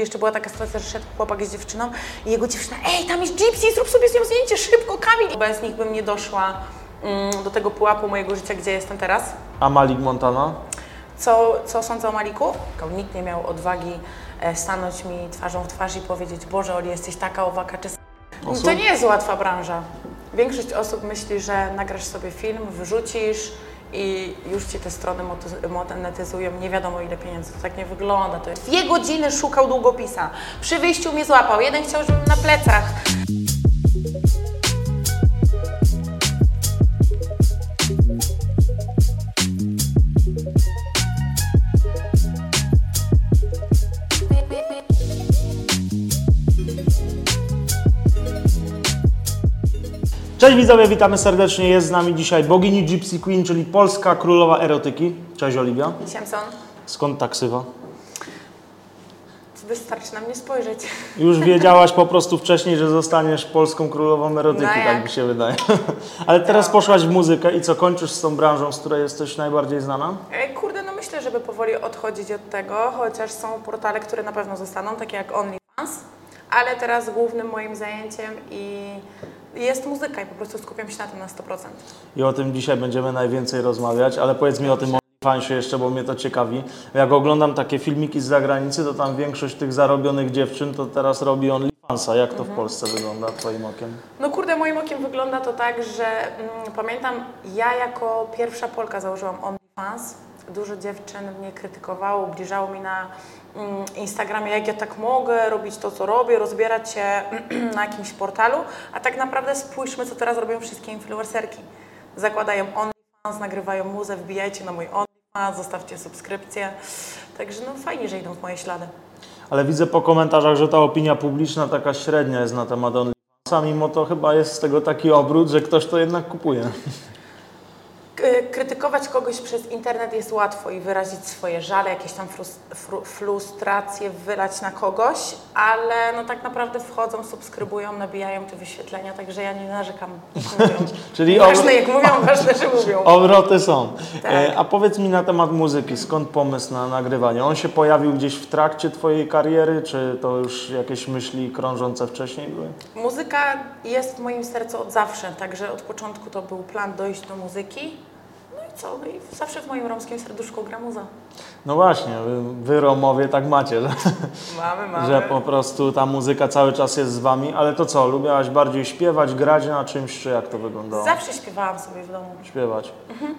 Jeszcze była taka sytuacja, że szedł chłopak z dziewczyną i jego dziewczyna, ej, tam jest Gypsy, zrób sobie z nią zdjęcie, szybko, Kamil! Bez nich bym nie doszła mm, do tego pułapu mojego życia, gdzie jestem teraz. A Malik Montana? Co, co sądzę o Maliku? Nikt nie miał odwagi e, stanąć mi twarzą w twarz i powiedzieć, Boże, Oli, jesteś taka owaka czy... Osób? To nie jest łatwa branża. Większość osób myśli, że nagrasz sobie film, wyrzucisz i już ci te strony monetyzują nie wiadomo ile pieniędzy. To tak nie wygląda. To jest... Dwie godziny szukał długopisa. Przy wyjściu mnie złapał. Jeden chciał, żebym na plecach. Cześć widzowie, witamy serdecznie. Jest z nami dzisiaj bogini Gypsy Queen, czyli polska królowa erotyki. Cześć Oliwia. Siemson, Skąd ta ksywa? wystarczy na mnie spojrzeć. Już wiedziałaś po prostu wcześniej, że zostaniesz polską królową erotyki, No tak mi się wydaje. Ale teraz Tak. poszłaś w muzykę i co, kończysz z tą branżą, z której jesteś najbardziej znana? Ej, Kurde, no myślę, żeby powoli odchodzić od tego, chociaż są portale, które na pewno zostaną, takie jak OnlyFans, ale teraz głównym moim zajęciem i jest muzyka i po prostu skupiam się na tym na 100%. I o tym dzisiaj będziemy najwięcej rozmawiać, ale powiedz mi o tym OnlyFansie jeszcze, bo mnie to ciekawi. Jak oglądam takie filmiki z zagranicy, to tam większość tych zarobionych dziewczyn to teraz robi OnlyFansa. Jak to w Polsce wygląda Twoim okiem? No kurde, moim okiem wygląda to tak, że mm, pamiętam, ja jako pierwsza Polka założyłam OnlyFans. Dużo dziewczyn mnie krytykowało, ubliżało mi na mm, Instagramie, jak ja tak mogę robić to, co robię, rozbierać się na jakimś portalu, a tak naprawdę spójrzmy, co teraz robią wszystkie influencerki. Zakładają OnlyFans, nagrywają muzę, wbijajcie na mój OnlyFans, zostawcie subskrypcję. Także no fajnie, że idą w moje ślady. Ale widzę po komentarzach, że ta opinia publiczna taka średnia jest na temat OnlyFansa, mimo to chyba jest z tego taki obrót, że ktoś to jednak kupuje. K- Krytykować kogoś przez internet jest łatwo i wyrazić swoje żale, jakieś tam frus- fru- frustracje wylać na kogoś, ale no tak naprawdę wchodzą, subskrybują, nabijają te wyświetlenia, także ja nie narzekam. Czyli ważne jak mówią, ważne, że mówią. Obroty są. Tak. E, a powiedz mi na temat muzyki, skąd pomysł na nagrywanie? On się pojawił gdzieś w trakcie Twojej kariery, czy to już jakieś myśli krążące wcześniej były? Muzyka jest w moim sercu od zawsze, także od początku to był plan dojść do muzyki. Co? No i zawsze w moim romskim serduszku gra muza. No właśnie, wy, wy Romowie tak macie, że, Mamy, mamy. że po prostu ta muzyka cały czas jest z Wami, ale to co, lubiałaś bardziej śpiewać, grać na czymś, czy jak to wyglądało? Zawsze śpiewałam sobie w domu. Śpiewać.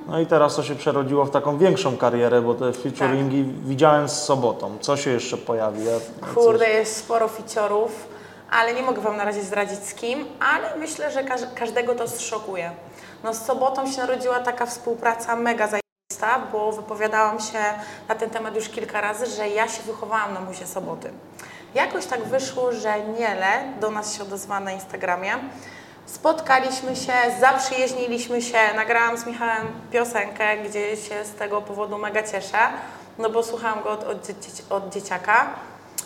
No i teraz to się przerodziło w taką większą karierę, bo te featuringi widziałem z sobotą. Co się jeszcze pojawi? Ja- Kurde, jest sporo ficiorów, ale nie mogę Wam na razie zdradzić z kim, ale myślę, że każ każdego to zszokuje. No z sobotą się narodziła taka współpraca mega zajebista, bo wypowiadałam się na ten temat już kilka razy, że ja się wychowałam na muzie soboty. Jakoś tak wyszło, że Niele do nas się odezwała na Instagramie. Spotkaliśmy się, zaprzyjaźniliśmy się, nagrałam z Michałem piosenkę, gdzie się z tego powodu mega cieszę, no bo słuchałam go od, od, dzieci, od dzieciaka.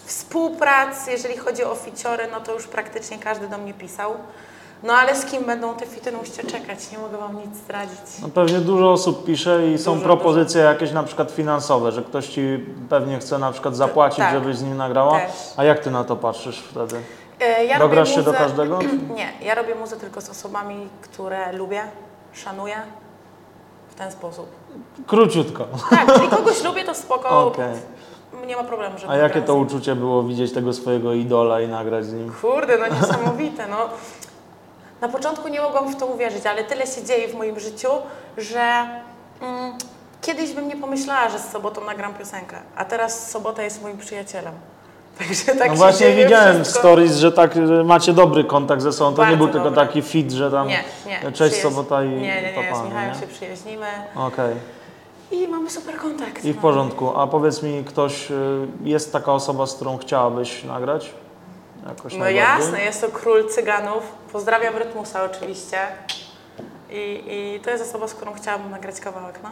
Współprac, jeżeli chodzi o ficiory, no to już praktycznie każdy do mnie pisał. No ale z kim będą te fity, no musicie czekać, nie mogę Wam nic zdradzić. No pewnie dużo osób pisze i są Dużo, propozycje jakieś na przykład finansowe, że ktoś Ci pewnie chce na przykład zapłacić, tak. żebyś z nim nagrała. Też. A jak Ty na to patrzysz wtedy? E, Ja Dograsz robię się do muzę- każdego? Nie, ja robię muzę tylko z osobami, które lubię, szanuję w ten sposób. Króciutko. Tak, czyli kogoś lubię, to spoko, Okej. nie ma problemu, żeby A jakie to uczucie było widzieć tego swojego idola i nagrać z nim? Kurde, no niesamowite, no. Na początku nie mogłam w to uwierzyć, ale tyle się dzieje w moim życiu, że mm, kiedyś bym nie pomyślała, że z sobotą nagram piosenkę, a teraz sobota jest moim przyjacielem. Także tak No właśnie widziałem wszystko. stories, że tak że macie dobry kontakt ze sobą. To nie Bardzo był tylko dobry. taki fit, że tam Nie, nie. cześć sobota i Nie, nie, nie, z pan, Michałem nie? się przyjaźnimy Okej. i mamy super kontakt. I w no. porządku. A powiedz mi, ktoś, y, jest taka osoba, z którą chciałabyś nagrać? Jakoś No jasne, jest to król cyganów. Pozdrawiam Rytmusa oczywiście. I, I to jest osoba, z którą chciałabym nagrać kawałek, no.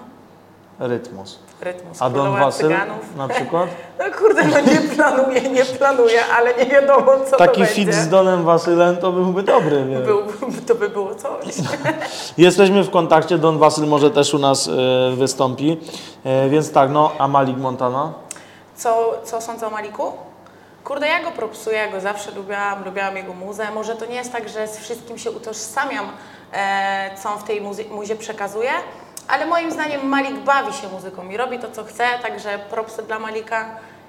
Rytmus. Rytmus, A Don Wasyl na przykład? No kurde, no nie planuję, nie planuję, ale nie wiadomo co to Taki będzie. fit z Donem Wasylem to byłby dobry. Wie. Był, to by było coś. Jesteśmy w kontakcie, Don Wasyl może też u nas y, wystąpi. Y, więc tak, no, a Malik Montana? Co, co sądzę o Maliku? Kurde, ja go propsuję, ja go zawsze lubiłam, lubiłam jego muzę. Może to nie jest tak, że z wszystkim się utożsamiam, e, co on w tej muzy- muzie przekazuje, ale moim zdaniem Malik bawi się muzyką i robi to, co chce, także propsy dla Malika.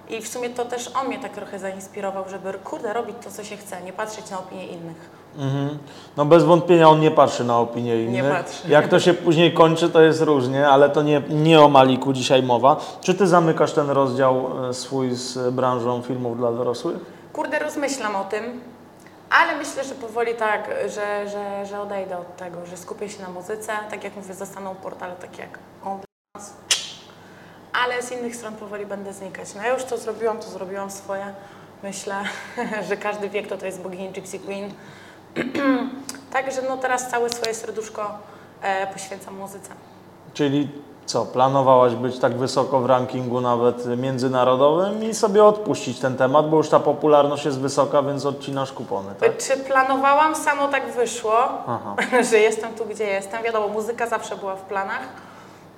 I w sumie to też on mnie tak trochę zainspirował, żeby kurde robić to, co się chce, nie patrzeć na opinie innych. Mhm. No bez wątpienia on nie patrzy na opinie innych. patrzy. Jak to się później kończy, to jest różnie, ale to nie, nie o Maliku dzisiaj mowa. Czy ty zamykasz ten rozdział e, swój z branżą filmów dla dorosłych? Kurde, rozmyślam o tym, ale myślę, że powoli tak, że, że, że odejdę od tego, że skupię się na muzyce. Tak jak mówię, zostaną portale takie jak OnlyFans, ale z innych stron powoli będę znikać. No ja już to zrobiłam, to zrobiłam swoje. Myślę, że każdy wie, kto to jest bogini Gypsy Queen. Także no teraz całe swoje serduszko e, poświęcam muzyce. Czyli co, planowałaś być tak wysoko w rankingu nawet międzynarodowym i sobie odpuścić ten temat, bo już ta popularność jest wysoka, więc odcinasz kupony, tak? Czy planowałam? Samo tak wyszło, Aha. że jestem tu, gdzie jestem. Wiadomo, muzyka zawsze była w planach.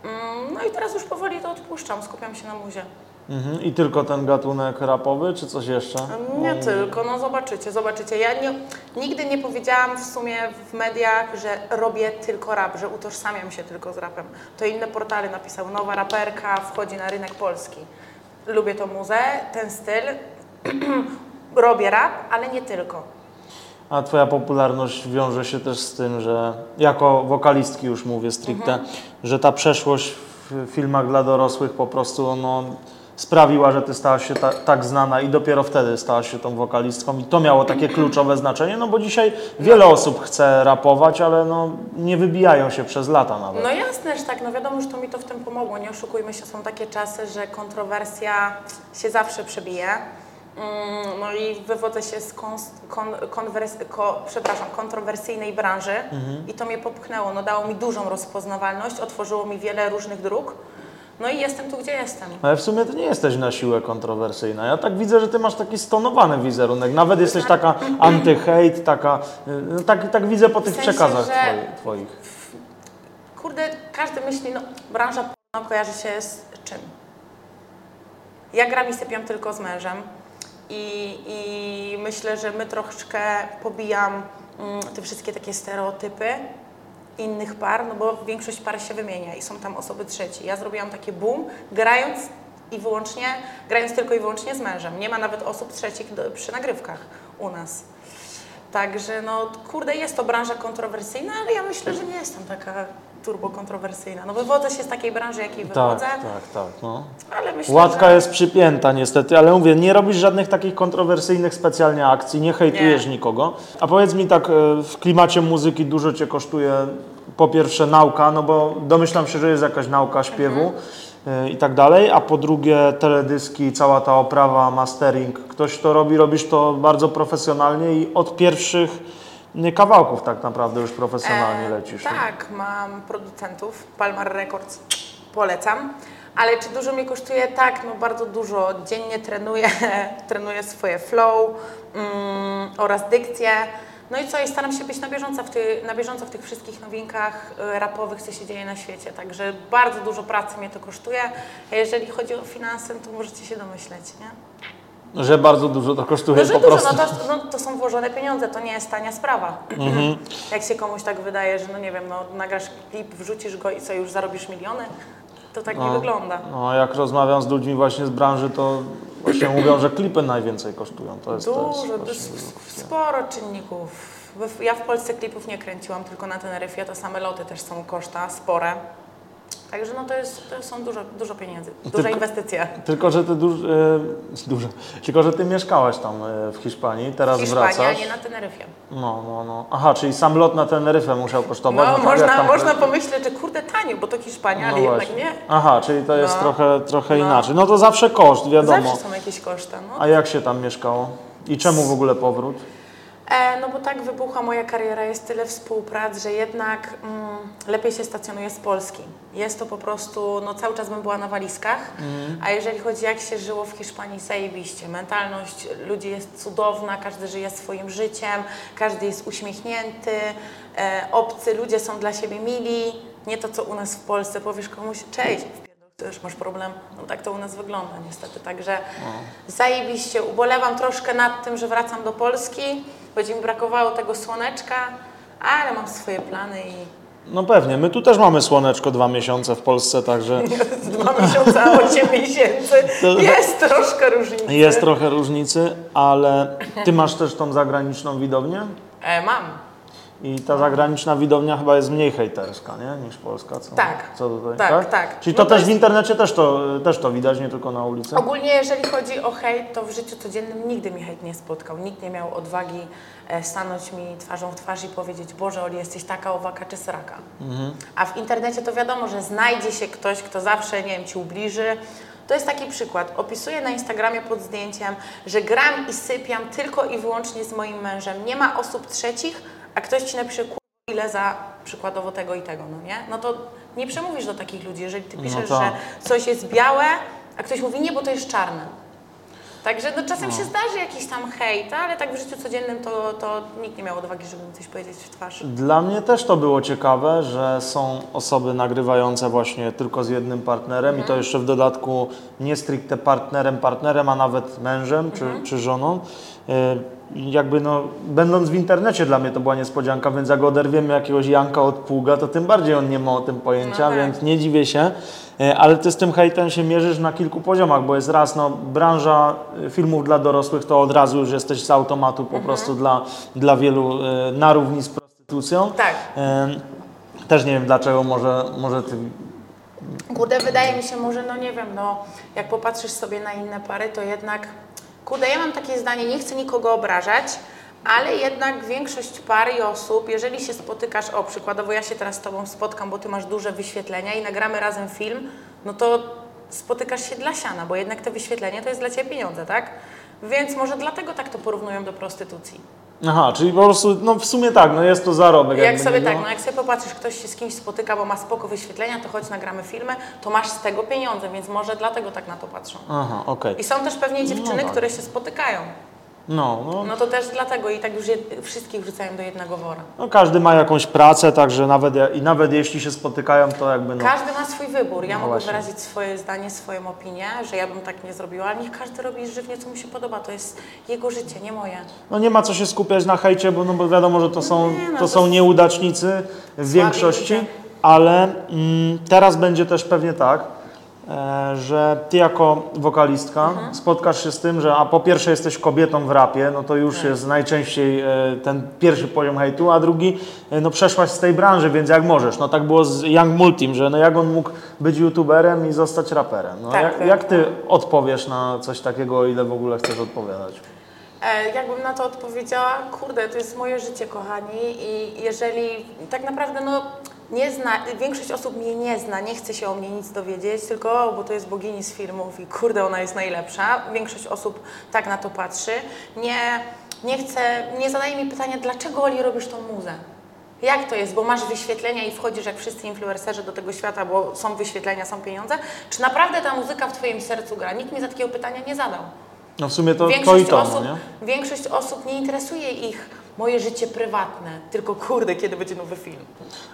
Mm, No i teraz już powoli to odpuszczam, skupiam się na muzie. Mhm. I tylko ten gatunek rapowy, czy coś jeszcze? Nie tylko, no zobaczycie, zobaczycie. Ja nie, nigdy nie powiedziałam w sumie w mediach, że robię tylko rap, że utożsamiam się tylko z rapem. To inne portale napisały, nowa raperka wchodzi na rynek polski. Lubię tą muzę, ten styl, robię rap, ale nie tylko. A Twoja popularność wiąże się też z tym, że jako wokalistki już mówię stricte, że ta przeszłość w filmach dla dorosłych po prostu no, sprawiła, że Ty stałaś się ta, tak znana i dopiero wtedy stałaś się tą wokalistką i to miało takie kluczowe znaczenie, no bo dzisiaj wiele osób chce rapować, ale no, nie wybijają się przez lata nawet. No jasne, że tak, no wiadomo, że to mi to w tym pomogło. Nie oszukujmy się, są takie czasy, że kontrowersja się zawsze przebije. Mm, No i wywodzę się z kon, kon, konwers, ko, przepraszam, kontrowersyjnej branży i to mnie popchnęło. No dało mi dużą rozpoznawalność, otworzyło mi wiele różnych dróg. No i jestem tu, gdzie jestem. Ale w sumie Ty nie jesteś na siłę kontrowersyjna. Ja tak widzę, że Ty masz taki stonowany wizerunek. Nawet jesteś taka anty-hate, taka... no Tak, tak widzę po tych W sensie, przekazach że- twoich- Twoich. Kurde, każdy myśli, no branża porno kojarzy się z czym? Ja gram i sypiam tylko z mężem i, i myślę, że my troszeczkę pobijam mm, te wszystkie takie stereotypy innych par, no bo większość par się wymienia i są tam osoby trzecie. Ja zrobiłam takie boom, grając i wyłącznie, grając tylko i wyłącznie z mężem. Nie ma nawet osób trzecich do, przy nagrywkach u nas. Także no kurde, jest to branża kontrowersyjna, ale ja myślę, że nie jestem taka turbo kontrowersyjna. No wywodzę się z takiej branży, jakiej Tak, wywodzę, tak, tak. No. ale myślę, Łatka że... jest przypięta niestety, ale mówię, nie robisz żadnych takich kontrowersyjnych specjalnie akcji, nie hejtujesz Nie. nikogo. A powiedz mi tak, e, w klimacie muzyki dużo Cię kosztuje po pierwsze nauka, no bo domyślam się, że jest jakaś nauka śpiewu e, i tak dalej, a po drugie teledyski, cała ta oprawa, mastering. Ktoś to robi, robisz to bardzo profesjonalnie i od pierwszych kawałków tak naprawdę już profesjonalnie E, lecisz. Tak, mam producentów, Palmar Records, polecam. Ale czy dużo mi kosztuje? Tak, no bardzo dużo. Dziennie trenuję, trenuję swoje flow mm, oraz dykcję. No i co, i staram się być na bieżąco, w ty, na bieżąco w tych wszystkich nowinkach y, rapowych, co się dzieje na świecie. Także bardzo dużo pracy mnie to kosztuje. A jeżeli chodzi o finanse, to możecie się domyśleć, nie? Że bardzo dużo to kosztuje No, że po dużo, prostu. no to, no to są włożone pieniądze, to nie jest tania sprawa. Mhm. Jak się komuś tak wydaje, że no nie wiem, no nagrasz klip, wrzucisz go i co, już zarobisz miliony? To tak nie No. wygląda. No, jak rozmawiam z ludźmi właśnie z branży, to właśnie mówią, że klipy najwięcej kosztują. To jest, to jest Dużo, właśnie sporo czynników. Ja w Polsce klipów nie kręciłam, tylko na Teneryfie, to same loty też są koszta, spore. Także no to, jest, to są dużo, dużo pieniędzy, duże Tylko- inwestycje. Tylko, że ty duż, e, dużo. Tylko, że ty mieszkałaś tam e, w Hiszpanii, teraz Hiszpania, wracasz. nie na Teneryfie. No, no, no. Aha, czyli sam lot na Teneryfę musiał kosztować. No, tak jak można, tam- można pomyśleć, że kurde tanio, bo to Hiszpania, No ale jednak właśnie. nie. Aha, czyli to jest No. trochę, trochę No. inaczej. No to zawsze koszt, wiadomo. Zawsze są jakieś koszta. No. A jak się tam mieszkało? I czemu w ogóle powrót? E, no bo tak wybuchła moja kariera, jest tyle współprac, że jednak mm, lepiej się stacjonuje z Polski. Jest to po prostu, no cały czas bym była na walizkach, a jeżeli chodzi jak się żyło w Hiszpanii, zajebiście. Mentalność ludzi jest cudowna, każdy żyje swoim życiem, każdy jest uśmiechnięty, e, obcy ludzie są dla siebie mili, nie to co u nas w Polsce, powiesz komuś cześć, już masz problem. No tak to u nas wygląda niestety. Także zajebiście. Ubolewam troszkę nad tym, że wracam do Polski. Będzie mi brakowało tego słoneczka, ale mam swoje plany i No pewnie, my tu też mamy słoneczko dwa miesiące w Polsce, także dwa miesiące, a osiem miesięcy. Jest troszkę różnicy. jest trochę różnicy, ale ty masz też tą zagraniczną widownię E, mam. I ta zagraniczna widownia chyba jest mniej hejterska, nie? Niż polska, co? Tak. Co tutaj, Tak, tak. Czyli No to to też jest- w internecie też to, też to widać, nie tylko na ulicy? Ogólnie jeżeli chodzi o hejt, to w życiu codziennym nigdy mi hejt nie spotkał. Nikt nie miał odwagi e, stanąć mi twarzą w twarz i powiedzieć Boże Oli, jesteś taka owaka czy sraka. A w internecie to wiadomo, że znajdzie się ktoś, kto zawsze, nie wiem, Ci ubliży. To jest taki przykład. Opisuję na Instagramie pod zdjęciem, że gram i sypiam tylko i wyłącznie z moim mężem. Nie ma osób trzecich, a ktoś Ci napisze "Ku- ile za przykładowo tego i tego, no nie? No to nie przemówisz do takich ludzi, jeżeli Ty piszesz, tak. że coś jest białe, a ktoś mówi nie, bo to jest czarne. Także no, czasem się zdarzy jakiś tam hejt, ale tak w życiu codziennym to, to nikt nie miał odwagi, żeby mi coś powiedzieć w twarz. Dla mnie też to było ciekawe, że są osoby nagrywające właśnie tylko z jednym partnerem i to jeszcze w dodatku nie stricte partnerem, partnerem, a nawet mężem czy, czy żoną. Y, Jakby no, będąc w internecie dla mnie to była niespodzianka, więc jak oderwiemy jakiegoś Janka od pługa, to tym bardziej on nie ma o tym pojęcia, No tak. więc nie dziwię się. Y, Ale ty z tym hejtem się mierzysz na kilku poziomach, bo jest raz, no, branża y, filmów dla dorosłych to od razu już jesteś z automatu po prostu dla, dla wielu y, na równi z prostytucją. Tak. Też nie wiem dlaczego, może, może ty. Kurde, wydaje mi się może, no nie wiem, no jak popatrzysz sobie na inne pary, to jednak, kurde, ja mam takie zdanie, nie chcę nikogo obrażać, ale jednak większość par i osób, jeżeli się spotykasz, o przykładowo ja się teraz z Tobą spotkam, bo Ty masz duże wyświetlenia i nagramy razem film, no to spotykasz się dla siana, bo jednak te wyświetlenie to jest dla Ciebie pieniądze, tak? Więc może dlatego tak to porównują do prostytucji. Aha, czyli po prostu, no w sumie tak, no jest to zarobek. Jak sobie nie tak, no jak sobie popatrzysz, ktoś się z kimś spotyka, bo ma spoko wyświetlenia, to chodź nagramy filmy, to masz z tego pieniądze, więc może dlatego tak na to patrzą. Aha, okej. I są też pewnie dziewczyny, tak. które się spotykają. No, no, No to też dlatego i tak już je, wszystkich wrzucają do jednego wora. no, każdy ma jakąś pracę, także nawet, i nawet jeśli się spotykają, to jakby no. Każdy ma swój wybór. Ja No mogę właśnie. wyrazić swoje zdanie, swoją opinię, że ja bym tak nie zrobiła, ale niech każdy robi żywnie, co mu się podoba. To jest jego życie, nie moje. No nie ma co się skupiać na hejcie, bo, no, bo wiadomo, że to są, Nie, no to to są nieudacznicy w większości, ludzie. ale mm, teraz będzie też pewnie tak, że ty jako wokalistka Mhm. spotkasz się z tym, że a po pierwsze jesteś kobietą w rapie, no to już Tak. jest najczęściej e, ten pierwszy poziom hejtu, a drugi, e, no przeszłaś z tej branży, więc jak możesz. No tak było z Young Multim, że no jak on mógł być youtuberem i zostać raperem. No, Tak, jak, tak. jak ty odpowiesz na coś takiego, o ile w ogóle chcesz odpowiadać? E, jakbym na to odpowiedziała, kurde, to jest moje życie, kochani, i jeżeli tak naprawdę, no, nie zna, większość osób mnie nie zna, nie chce się o mnie nic dowiedzieć, tylko, o, bo to jest bogini z filmów i kurde, ona jest najlepsza. Większość osób tak na to patrzy. Nie, nie chce, nie zadaje mi pytania, dlaczego Oli robisz tą muzę? Jak to jest, bo masz wyświetlenia i wchodzisz jak wszyscy influencerzy do tego świata, bo są wyświetlenia, są pieniądze? Czy naprawdę ta muzyka w Twoim sercu gra? Nikt mi za takiego pytania nie zadał. No w sumie to, to i to, osób, no nie? większość osób nie interesuje ich moje życie prywatne, tylko kurde, kiedy będzie nowy film.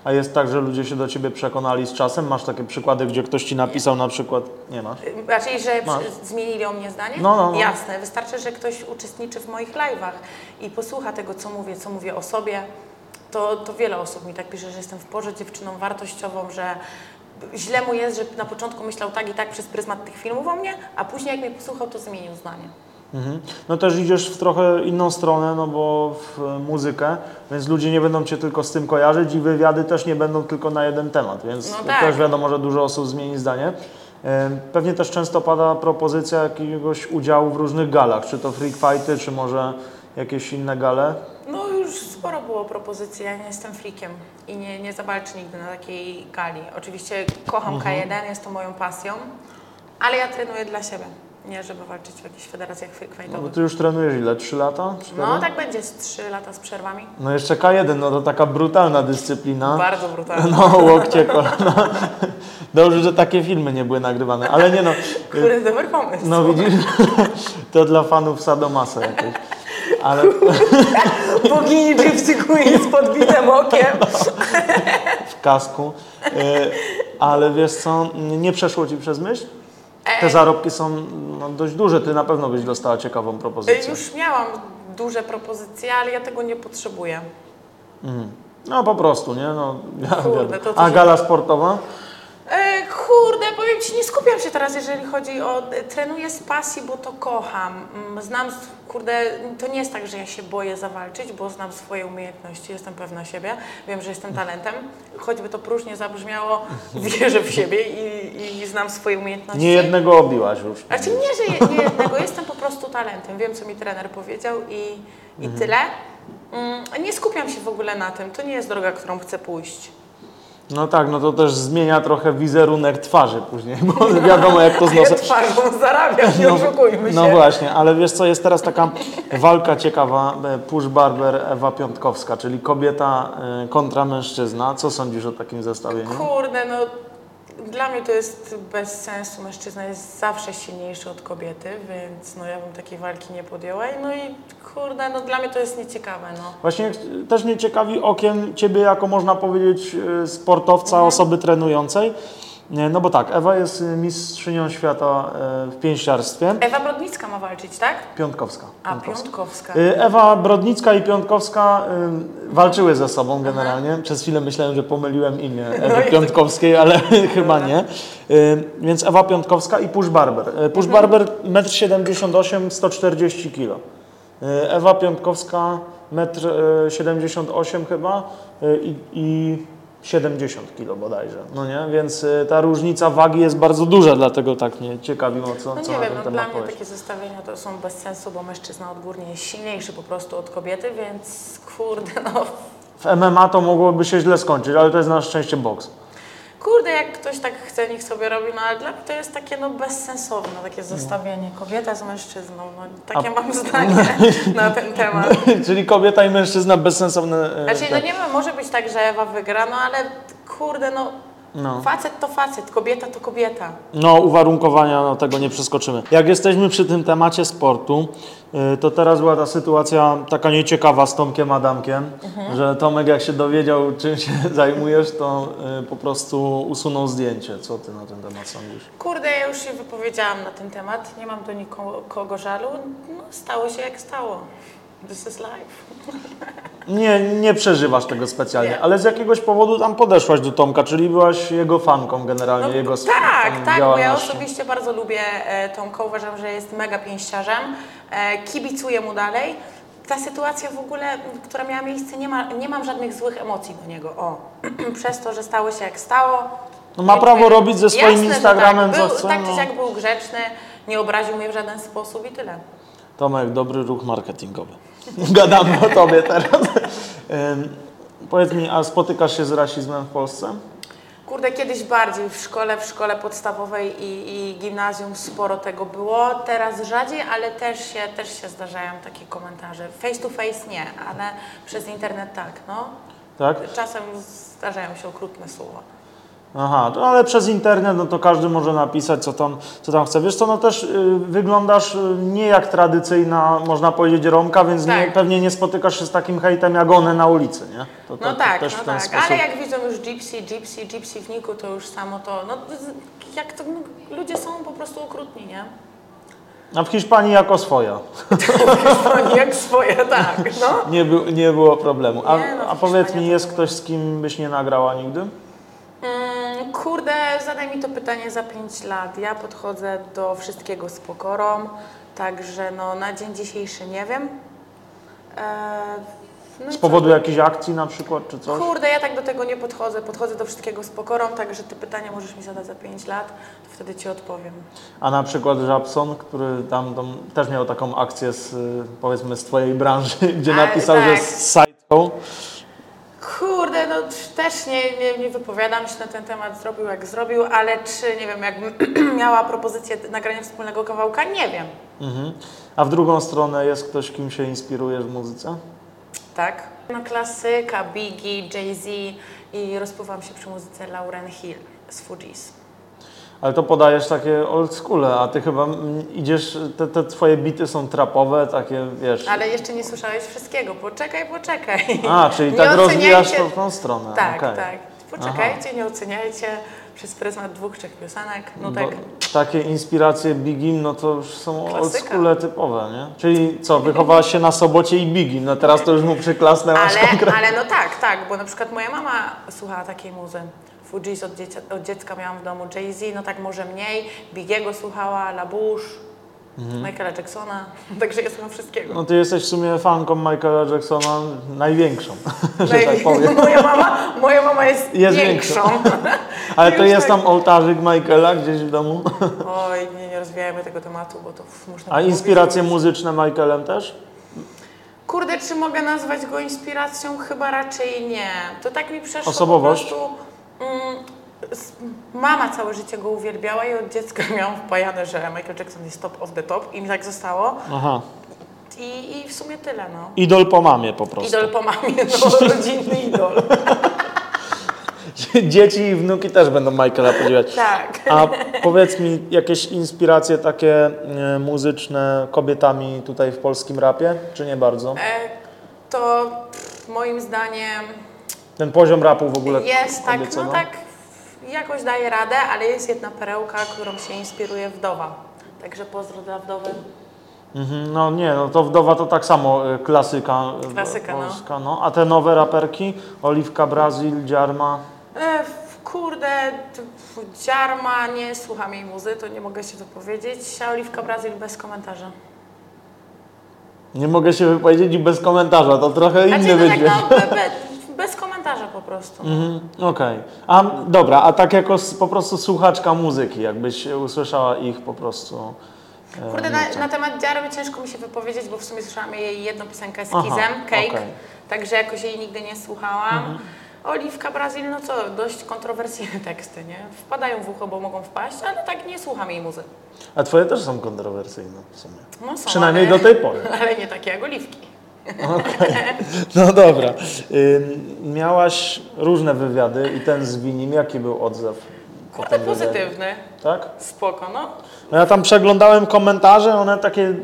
A jest tak, że ludzie się do ciebie przekonali z czasem? Masz takie przykłady, gdzie ktoś ci napisał na przykład, nie masz? Raczej, że Masz. zmienili o mnie zdanie? No, no, no. Jasne, wystarczy, że ktoś uczestniczy w moich live'ach i posłucha tego, co mówię, co mówię o sobie. To, to wiele osób mi tak pisze, że jestem w porze dziewczyną wartościową, że źle mu jest, że na początku myślał tak i tak przez pryzmat tych filmów o mnie, a później jak mnie posłuchał, to zmienił zdanie. Mhm. No też idziesz w trochę inną stronę, no bo w e, muzykę, więc ludzie nie będą cię tylko z tym kojarzyć i wywiady też nie będą tylko na jeden temat, więc No tak. też wiadomo, że dużo osób zmieni zdanie. E, Pewnie też często pada propozycja jakiegoś udziału w różnych galach, czy to freak fighty, czy może jakieś inne gale. No już sporo było propozycji, ja nie jestem freakiem i nie, nie zawalczę nigdy na takiej gali. Oczywiście kocham Mhm. K1, jest to moją pasją, ale ja trenuję dla siebie, nie żeby walczyć w jakichś federacjach No bo fightowych. ty już trenujesz ile? 3 lata? 4? No tak będzie z 3 lata z przerwami. No jeszcze K1, no to taka brutalna dyscyplina. Bardzo brutalnie. No, łokcie, kolana. Dobrze, że takie filmy nie były nagrywane, ale nie no. Który dobry pomysł. No widzisz, to dla fanów Sadomasa jakieś. Ale Bogini Gypsy Queen z podbitym okiem. w kasku. E, Ale wiesz co, nie przeszło Ci przez myśl? Te E, zarobki są no, dość duże, Ty na pewno byś dostała ciekawą propozycję. Już miałam duże propozycje, ale ja tego nie potrzebuję. No po prostu, nie? No, ja Kurde, wiem. to A coś- gala sportowa? E, kurde, powiem Ci, nie skupiam się teraz, jeżeli chodzi o... e, Trenuję z pasji, bo to kocham. Mm, Znam, kurde, to nie jest tak, że ja się boję zawalczyć, bo znam swoje umiejętności, jestem pewna siebie, wiem, że jestem talentem. Choćby to próżnie zabrzmiało, wierzę w siebie i, i znam swoje umiejętności. Nie jednego obiłaś już. Znaczy nie, że je- nie jednego, jestem po prostu talentem. Wiem, co mi trener powiedział i, i tyle. Mm, Nie skupiam się w ogóle na tym. To nie jest droga, którą chcę pójść. No tak, no to też zmienia trochę wizerunek twarzy później, bo wiadomo jak to z nosem. twarzą zarabiam, nie oszukujmy się. No właśnie, ale wiesz co, jest teraz taka walka ciekawa, e, Push Barber, Ewa Piątkowska, czyli kobieta e, kontra mężczyzna. Co sądzisz o takim zestawieniu? Kurde, no dla mnie to jest bez sensu. Mężczyzna jest zawsze silniejszy od kobiety, więc no ja bym takiej walki nie podjęła. I No i kurde, no dla mnie to jest nieciekawe, no. Właśnie też mnie ciekawi okiem Ciebie jako można powiedzieć e, sportowca, Mhm. osoby trenującej. No bo tak, Ewa jest e, mistrzynią świata e, w pięściarstwie. Ewa Brodnicka ma walczyć, tak? Piątkowska. A, Piątkowska. Piątkowska. Y, Ewa Brodnicka i Piątkowska y, walczyły ze sobą generalnie. Przez chwilę myślałem, że pomyliłem imię Ewy No i- Piątkowskiej, ale chyba nie. Y, Więc Ewa Piątkowska i Push Barber. Y, Push Barber 1,78 m, 140 kg. Y, Ewa Piątkowska 1,78 m chyba y, i, i 70 kg bodajże. No nie? Więc y, ta różnica wagi jest bardzo duża, dlatego tak mnie ciekawiło, co, No co nie na wiem, ten no dla mnie powiesz. takie zestawienia to są bez sensu, bo mężczyzna odgórnie jest silniejszy po prostu od kobiety, więc kurde, no W MMA to mogłoby się źle skończyć, ale to jest na szczęście boks. Kurde, jak ktoś tak chce, niech sobie robi, no ale dla mnie to jest takie no bezsensowne, takie zestawienie kobieta z mężczyzną, no takie mam zdanie na ten temat. Czyli kobieta i mężczyzna bezsensowne. e, Znaczy, no tak. nie wiem, może być tak, że Ewa wygra, no ale kurde, no No. facet to facet, kobieta to kobieta. No, uwarunkowania, no tego nie przeskoczymy. Jak jesteśmy przy tym temacie sportu, y, to teraz była ta sytuacja taka nieciekawa z Tomkiem Adamkiem, Mhm. że Tomek jak się dowiedział, czym się zajmujesz, to y, po prostu usunął zdjęcie. Co ty na ten temat sądzisz? Kurde, ja już się wypowiedziałam na ten temat, nie mam do nikogo żalu, no stało się jak stało. This is life. Nie, nie przeżywasz tego specjalnie, Nie. ale z jakiegoś powodu tam podeszłaś do Tomka, czyli byłaś jego fanką generalnie, No, jego tak, tak, bo ja osobiście bardzo lubię e, Tomka, uważam, że jest mega pięściarzem, e, kibicuję mu dalej. Ta sytuacja w ogóle, która miała miejsce, nie, ma, nie mam żadnych złych emocji do niego. O, przez to, że stało się jak stało. No ma prawo robić ze swoim Jasne, że Instagramem, tak. co był, chce, Tak no. czy siak był grzeczny, nie obraził mnie w żaden sposób i tyle. Tomek, dobry ruch marketingowy. Gadamy o tobie teraz. Powiedz mi, a spotykasz się z rasizmem w Polsce? Kurde, kiedyś bardziej w szkole, w szkole podstawowej i, i gimnazjum sporo tego było. Teraz rzadziej, ale też się, też się zdarzają takie komentarze. Face to face nie, ale przez internet tak, no. Tak? Czasem zdarzają się okrutne słowa. Aha, to, ale przez internet no to każdy może napisać, co tam, co tam chce. Wiesz co, no też y, wyglądasz y, nie jak tradycyjna, można powiedzieć, Romka, więc nie, Tak. pewnie nie spotykasz się z takim hejtem jak one na ulicy, nie? To, to, No to tak, no w tak, sposób. ale jak widzą już gypsy, gypsy, gypsy w niku, to już samo to, no jak to, no, ludzie są po prostu okrutni, nie? A w Hiszpanii jako swoja. Oni jak swoje, tak, no. Nie, był, nie było problemu. A, Nie, no, w a powiedz Hiszpanii mi, jest ktoś, z kim byś nie nagrała nigdy? Kurde, zadaj mi to pytanie za 5 lat. Ja podchodzę do wszystkiego z pokorą, także no, na dzień dzisiejszy nie wiem. Eee, no i Z co? powodu jakiejś akcji na przykład, czy coś? Kurde, ja tak do tego nie podchodzę. Podchodzę do wszystkiego z pokorą, także te pytania możesz mi zadać za 5 lat, to wtedy Ci odpowiem. A na przykład Żabson, który tam, tam też miał taką akcję z, y, powiedzmy, z Twojej branży, gdzie Ale napisał, że tak. sajtką. Kurde, no też nie, nie, nie wypowiadam się na ten temat, zrobił jak zrobił, ale czy, nie wiem, jakbym miała propozycję nagrania wspólnego kawałka, nie wiem. Mhm. A w drugą stronę jest ktoś, kim się inspirujesz w muzyce? Tak. No klasyka, Biggie, Jay-Z i rozpływam się przy muzyce Lauren Hill z Fugees. Ale to podajesz takie old schoole, a ty chyba idziesz, te, te twoje bity są trapowe, takie wiesz. Ale jeszcze nie słyszałeś wszystkiego, poczekaj, poczekaj. A, czyli tak rozwijasz to w tą stronę. Tak, okej. tak. Poczekajcie, nie oceniajcie. przez pryzmat dwóch, trzech piosenek, Bo nutek. takie inspiracje Bigim, no to już są oldschoole typowe, nie? Czyli co, wychowałaś się na Sobocie i Bigim, no teraz to już mu przyklasnęłaś Ale, konkretnie. ale no tak, tak, bo na przykład moja mama słuchała takiej muzy. Fugees od, dziecia, od dziecka miałam w domu, Jay-Z, no tak może mniej, Bigiego słuchała, La Bouche, Michaela Jacksona, także ja słucham wszystkiego. No ty jesteś w sumie fanką Michaela Jacksona największą, że tak powiem. moja, mama, moja mama jest, Jest większą. Ale to jest tak. tam ołtarzyk Michaela gdzieś w domu? Oj, nie, nie rozwijajmy tego tematu, bo to można A mówić inspiracje już. muzyczne Michaelem też? Kurde, czy mogę nazwać go inspiracją? Chyba raczej nie. To tak mi przeszło Osobowość? po prostu... Mm, mama całe życie go uwielbiała i od dziecka miałam wpajane, że Michael Jackson jest top of the top i mi tak zostało. Aha. I, i w sumie tyle, no. Idol po mamie po prostu. Idol po mamie, no, rodzinny idol. Dzieci i wnuki też będą Michaela podziwiać. Tak. A powiedz mi, jakieś inspiracje takie e, muzyczne kobietami tutaj w polskim rapie, czy nie bardzo? E, to pff, moim zdaniem Ten poziom rapu w ogóle jest tak, kobieco, no tak, jakoś daje radę, ale jest jedna perełka, którą się inspiruje wdowa. Także pozdro dla wdowy. Mhm, no nie, no to Wdowa to tak samo e, klasyka, e, Klasyka, no. polska, no. A te nowe raperki? Oliwka Brazil, Dziarma. E, kurde, Dziarma, nie słucham jej muzy, to nie mogę się wypowiedzieć. A Oliwka Brazil bez komentarza. Nie mogę się wypowiedzieć i bez komentarza, to trochę inny Znaczy, no tak, wydźwięk. no, be, be, bez komentarza po prostu. Mhm, Okej. A dobra, a tak jako s- po prostu słuchaczka muzyki, jakbyś usłyszała ich po prostu. e, Kurde, na, na temat Dziarmy ciężko mi się wypowiedzieć, bo w sumie słyszałam jej jedną piosenkę z Aha, Kizem, Cake, okej. także jakoś jej nigdy nie słuchałam. Oliwka Brazil, no co, dość kontrowersyjne teksty, nie? Wpadają w ucho, bo mogą wpaść, ale tak nie słucham jej muzy. A twoje też są kontrowersyjne w sumie. No są, Przynajmniej ale, do tej pory. Ale nie takie jak Oliwki. No dobra. Miałaś różne wywiady i ten z Winim, jaki był odzew? Kurde, pozytywny, Tak? spoko, no. No ja tam przeglądałem komentarze, one takie,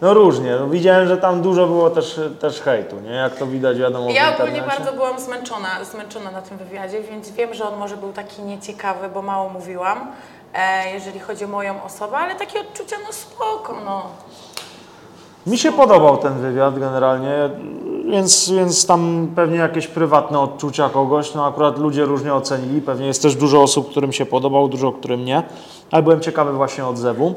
no różnie. No widziałem, że tam dużo było też, też hejtu, nie? Jak to widać wiadomo Ja ogólnie bardzo byłam zmęczona, zmęczona na tym wywiadzie, więc wiem, że on może był taki nieciekawy, bo mało mówiłam, e, jeżeli chodzi o moją osobę, ale takie odczucia, no spoko, no. Mi się podobał ten wywiad generalnie, więc, więc tam pewnie jakieś prywatne odczucia kogoś, no akurat ludzie różnie ocenili, pewnie jest też dużo osób, którym się podobał, dużo, którym nie, ale byłem ciekawy właśnie odzewu.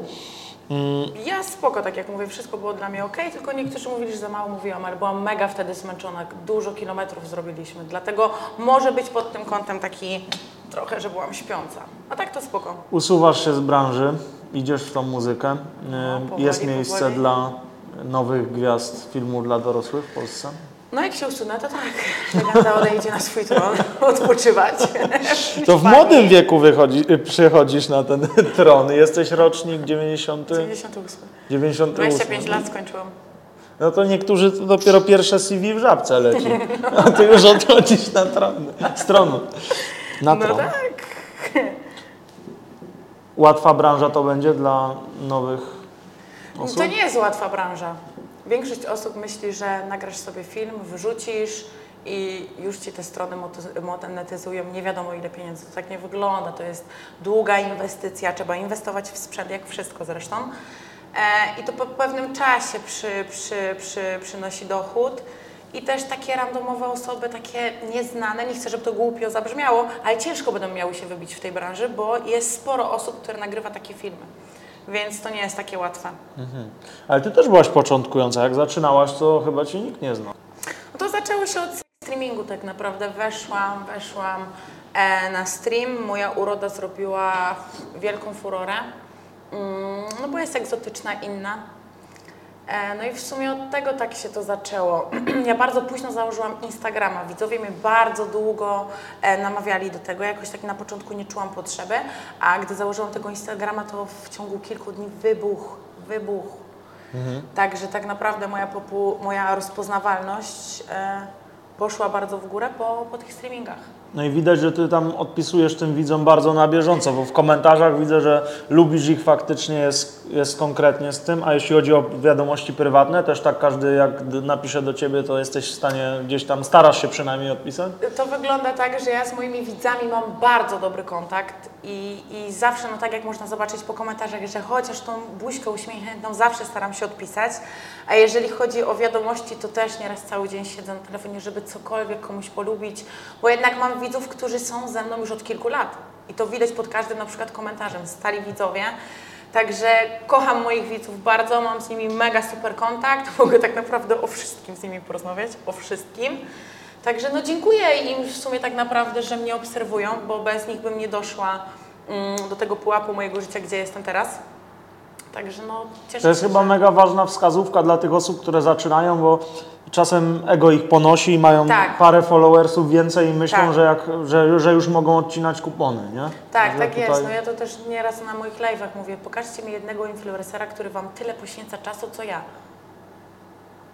Ja spoko, tak jak mówię, wszystko było dla mnie ok, tylko niektórzy mówili, że za mało mówiłam, ale byłam mega wtedy zmęczona, dużo kilometrów zrobiliśmy, dlatego może być pod tym kątem taki trochę, że byłam śpiąca. A tak to spoko. Usuwasz się z branży, idziesz w tą muzykę, No, powoli, jest miejsce powoli. dla nowych gwiazd filmu dla dorosłych w Polsce. No jak się usunę, to tak, legenda odejdzie na swój tron, odpoczywać. To w młodym wieku wychodzi, przychodzisz na ten tron, jesteś rocznik 90, 98. 98. 25 lat skończyłam. No to niektórzy to dopiero pierwsze CV w żabce leci, a ty już odchodzisz na tron, z tronu. Na No tron. tak. Łatwa branża to będzie dla nowych osób? To nie jest łatwa branża. Większość osób myśli, że nagrasz sobie film, wrzucisz i już ci te strony monetyzują nie wiadomo ile pieniędzy. To tak nie wygląda. To jest długa inwestycja, trzeba inwestować w sprzęt, jak wszystko zresztą. E, I to po pewnym czasie przy, przy, przy, przynosi dochód. I też takie randomowe osoby, takie nieznane, nie chcę, żeby to głupio zabrzmiało, ale ciężko będą miały się wybić w tej branży, bo jest sporo osób, które nagrywa takie filmy. Więc to nie jest takie łatwe. Ale ty też byłaś początkująca, jak zaczynałaś, to chyba cię nikt nie znał. No to zaczęło się od streamingu tak naprawdę. Weszłam, weszłam e, na stream. Moja uroda zrobiła wielką furorę. Mm, no bo jest egzotyczna, inna. E, no i w sumie od tego tak się to zaczęło. ja bardzo późno założyłam Instagrama. Widzowie mnie bardzo długo e, namawiali do tego. Jakoś tak na początku nie czułam potrzeby, a gdy założyłam tego Instagrama, to w ciągu kilku dni wybuch, wybuch. Także tak naprawdę moja, popu, moja rozpoznawalność e, poszła bardzo w górę po, po tych streamingach. No i widać, że ty tam odpisujesz tym widzom bardzo na bieżąco, bo w komentarzach widzę, że lubisz ich faktycznie, jest, jest konkretnie z tym, a jeśli chodzi o wiadomości prywatne, też tak każdy jak napisze do ciebie, to jesteś w stanie gdzieś tam, starasz się przynajmniej odpisać? To wygląda tak, że ja z moimi widzami mam bardzo dobry kontakt i, i zawsze, no tak jak można zobaczyć po komentarzach, że chociaż tą buźkę uśmiechniętą zawsze staram się odpisać, a jeżeli chodzi o wiadomości, to też nieraz cały dzień siedzę na telefonie, żeby cokolwiek komuś polubić, bo jednak mam widzów, którzy są ze mną już od kilku lat. I to widać pod każdym na przykład komentarzem, stali widzowie, Także kocham moich widzów bardzo, mam z nimi mega super kontakt, mogę tak naprawdę o wszystkim z nimi porozmawiać, o wszystkim. Także no dziękuję im w sumie tak naprawdę, że mnie obserwują, bo bez nich bym nie doszła mm, do tego pułapu mojego życia, gdzie jestem teraz. Także no cieszę To jest się, chyba że... mega ważna wskazówka dla tych osób, które zaczynają, bo czasem ego ich ponosi i mają Tak. parę followersów więcej i myślą, Tak. że, jak, że, że już mogą odcinać kupony, nie? Tak, Że tak tutaj- jest. No ja to też nieraz na moich live'ach mówię, pokażcie mi jednego influencera, który Wam tyle poświęca czasu, co ja.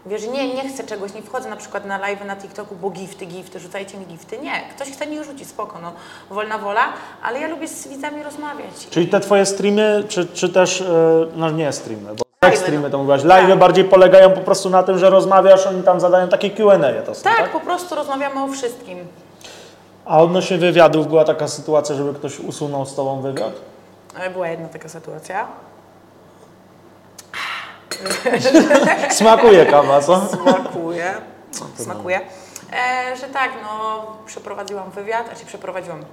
Wiesz, nie, nie chcę czegoś, nie wchodzę na przykład na live na TikToku, bo gifty, gifty, rzucajcie mi gifty. Nie, ktoś chce mi rzucić, spoko, no, wolna wola, ale ja lubię z widzami rozmawiać. Czyli te twoje streamy, czy, czy też, e, no nie streamy, bo Live'y, streamy no. to mówiłaś, live Tak. bardziej polegają po prostu na tym, że rozmawiasz, oni tam zadają takie Q&A to są, tak, tak? po prostu rozmawiamy o wszystkim. A odnośnie wywiadów była taka sytuacja, żeby ktoś usunął z tobą wywiad? Ale Była jedna taka sytuacja. Smakuje kawa, co? Smakuje. Smakuje. E, że tak, no, przeprowadziłam wywiad, znaczy przeprowadziłam,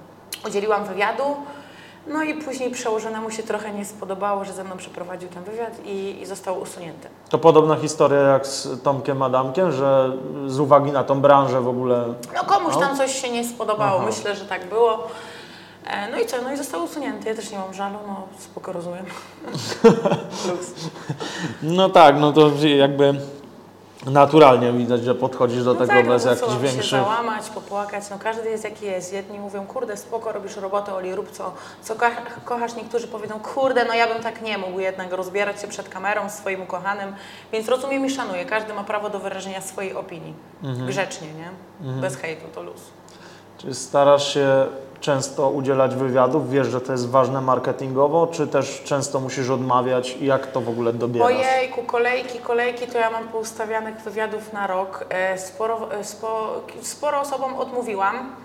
udzieliłam wywiadu, no i później przełożonemu się trochę nie spodobało, że ze mną przeprowadził ten wywiad i, i został usunięty. To podobna historia jak z Tomkiem Adamkiem, że z uwagi na tą branżę w ogóle No komuś No. tam coś się nie spodobało, Aha. myślę, że tak było. E, no i co, no i został usunięty, ja też nie mam żalu, no spoko rozumiem. Luz. No tak, no to jakby naturalnie widać, że podchodzisz do No tego tak, bez no jakichś muszę się większych... załamać, popłakać, no każdy jest jaki jest. Jedni mówią, kurde, spoko, robisz robotę, Oli, rób co, co ko- kochasz. Niektórzy powiedzą, kurde, no ja bym tak nie mógł jednak rozbierać się przed kamerą swoim ukochanym. Więc rozumiem i szanuję, każdy ma prawo do wyrażenia swojej opinii. Mhm. Grzecznie, nie? Bez hejtu, to luz. Czy starasz się często udzielać wywiadów? Wiesz, że to jest ważne marketingowo, czy też często musisz odmawiać jak to w ogóle dobierasz? Ojejku, kolejki, kolejki, to ja mam poustawianych wywiadów na rok. E, Sporo, e, spo, sporo osobom odmówiłam.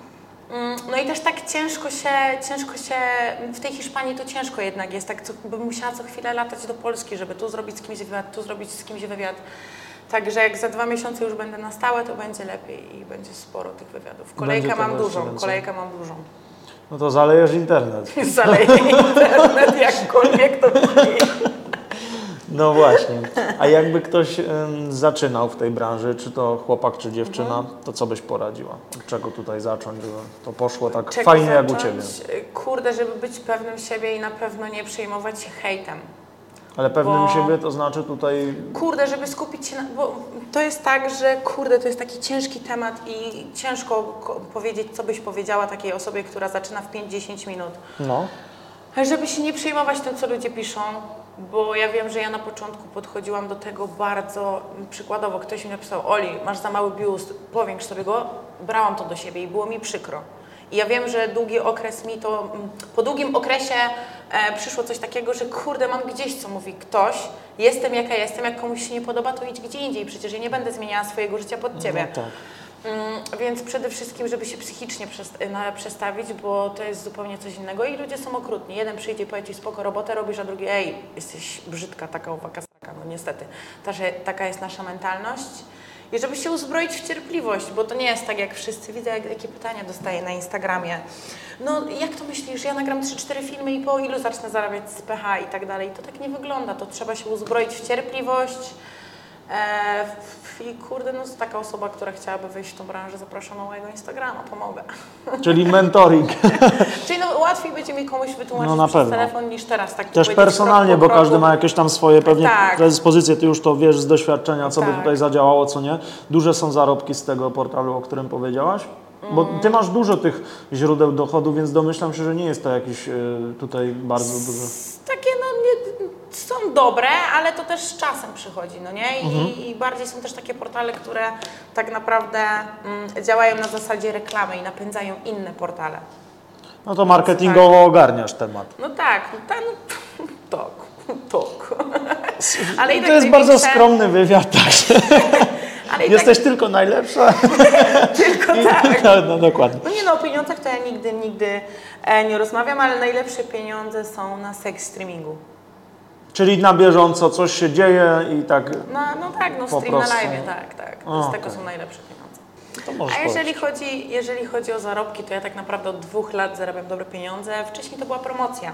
Mm, No i też tak ciężko się, ciężko się, w tej Hiszpanii to ciężko jednak jest, tak co, bym musiała co chwilę latać do Polski, żeby tu zrobić z kimś wywiad, tu zrobić z kimś wywiad. Także jak za dwa miesiące już będę na stałe, to będzie lepiej i będzie sporo tych wywiadów. Kolejkę mam dużą, więcej. kolejkę mam dużą. No to zalejesz internet. Zaleję internet, jakkolwiek to brzmi. No właśnie. A jakby ktoś zaczynał w tej branży, czy to chłopak, czy dziewczyna, Mhm. to co byś poradziła? Od czego tutaj zacząć, żeby to poszło tak Czego fajnie jak u zacząć? Ciebie? Kurde, żeby być pewnym siebie i na pewno nie przejmować się hejtem. Ale pewnym bo- siebie to znaczy tutaj Kurde, żeby skupić się na... Bo to jest tak, że kurde, to jest taki ciężki temat i ciężko ko- powiedzieć, co byś powiedziała takiej osobie, która zaczyna w 5-10 minut. no, Żeby się nie przejmować tym, co ludzie piszą, bo ja wiem, że ja na początku podchodziłam do tego bardzo przykładowo. Ktoś mi napisał, Oli, masz za mały biust, powiększ sobie go. Brałam to do siebie i było mi przykro. I ja wiem, że długi okres mi to, mm, po długim okresie e, przyszło coś takiego, że kurde, mam gdzieś, co mówi ktoś, jestem jaka jestem, jak komuś się nie podoba, to idź gdzie indziej, przecież ja nie będę zmieniała swojego życia pod Ciebie. no tak. Mm, Więc przede wszystkim, żeby się psychicznie na- przestawić, bo to jest zupełnie coś innego i ludzie są okrutni. Jeden przyjdzie i powie ci spoko robotę robisz, a drugi ej, jesteś brzydka, taka straka. No niestety, ta, taka jest nasza mentalność. I żeby się uzbroić w cierpliwość, bo to nie jest tak jak wszyscy. Widzę, jak, jakie pytania dostaję na Instagramie. No jak to myślisz, ja nagram 3-4 filmy i po ilu zacznę zarabiać z PH i tak dalej. To tak nie wygląda. To trzeba się uzbroić w cierpliwość, I kurde, no taka osoba, która chciałaby wejść w tą branżę, zapraszam na mojego Instagrama, pomogę. Czyli mentoring. Czyli no, łatwiej będzie mi komuś wytłumaczyć No, na przez pewno. telefon niż teraz tak Też powiedzieć personalnie, bo każdy ma jakieś tam swoje pewnie Tak. predyspozycje, ty już to wiesz z doświadczenia, co by Tak. tutaj zadziałało, co nie. Duże są zarobki z tego portalu, o którym powiedziałaś? Bo Mm. ty masz dużo tych źródeł dochodu, więc domyślam się, że nie jest to jakiś y, tutaj bardzo duży. Takie są dobre, ale to też z czasem przychodzi, no nie? I, Mhm. i bardziej są też takie portale, które tak naprawdę mm, działają na zasadzie reklamy i napędzają inne portale. No to marketingowo ogarniasz temat. No tak, no ten tok, tok. Ale i to tak jest bardzo największe- skromny wywiad, także Ale jesteś tylko najlepsza. tak, tylko tak. No, no dokładnie. No nie no, o pieniądzach to ja nigdy, nigdy e, nie rozmawiam, ale najlepsze pieniądze są na seks streamingu. Czyli na bieżąco coś się dzieje i tak No, no tak, no stream prostu. na live, tak, tak. O, z tego są najlepsze pieniądze. to możesz A jeżeli powiedzieć. chodzi, jeżeli chodzi o zarobki, to ja tak naprawdę od dwóch lat zarabiam dobre pieniądze. Wcześniej to była promocja.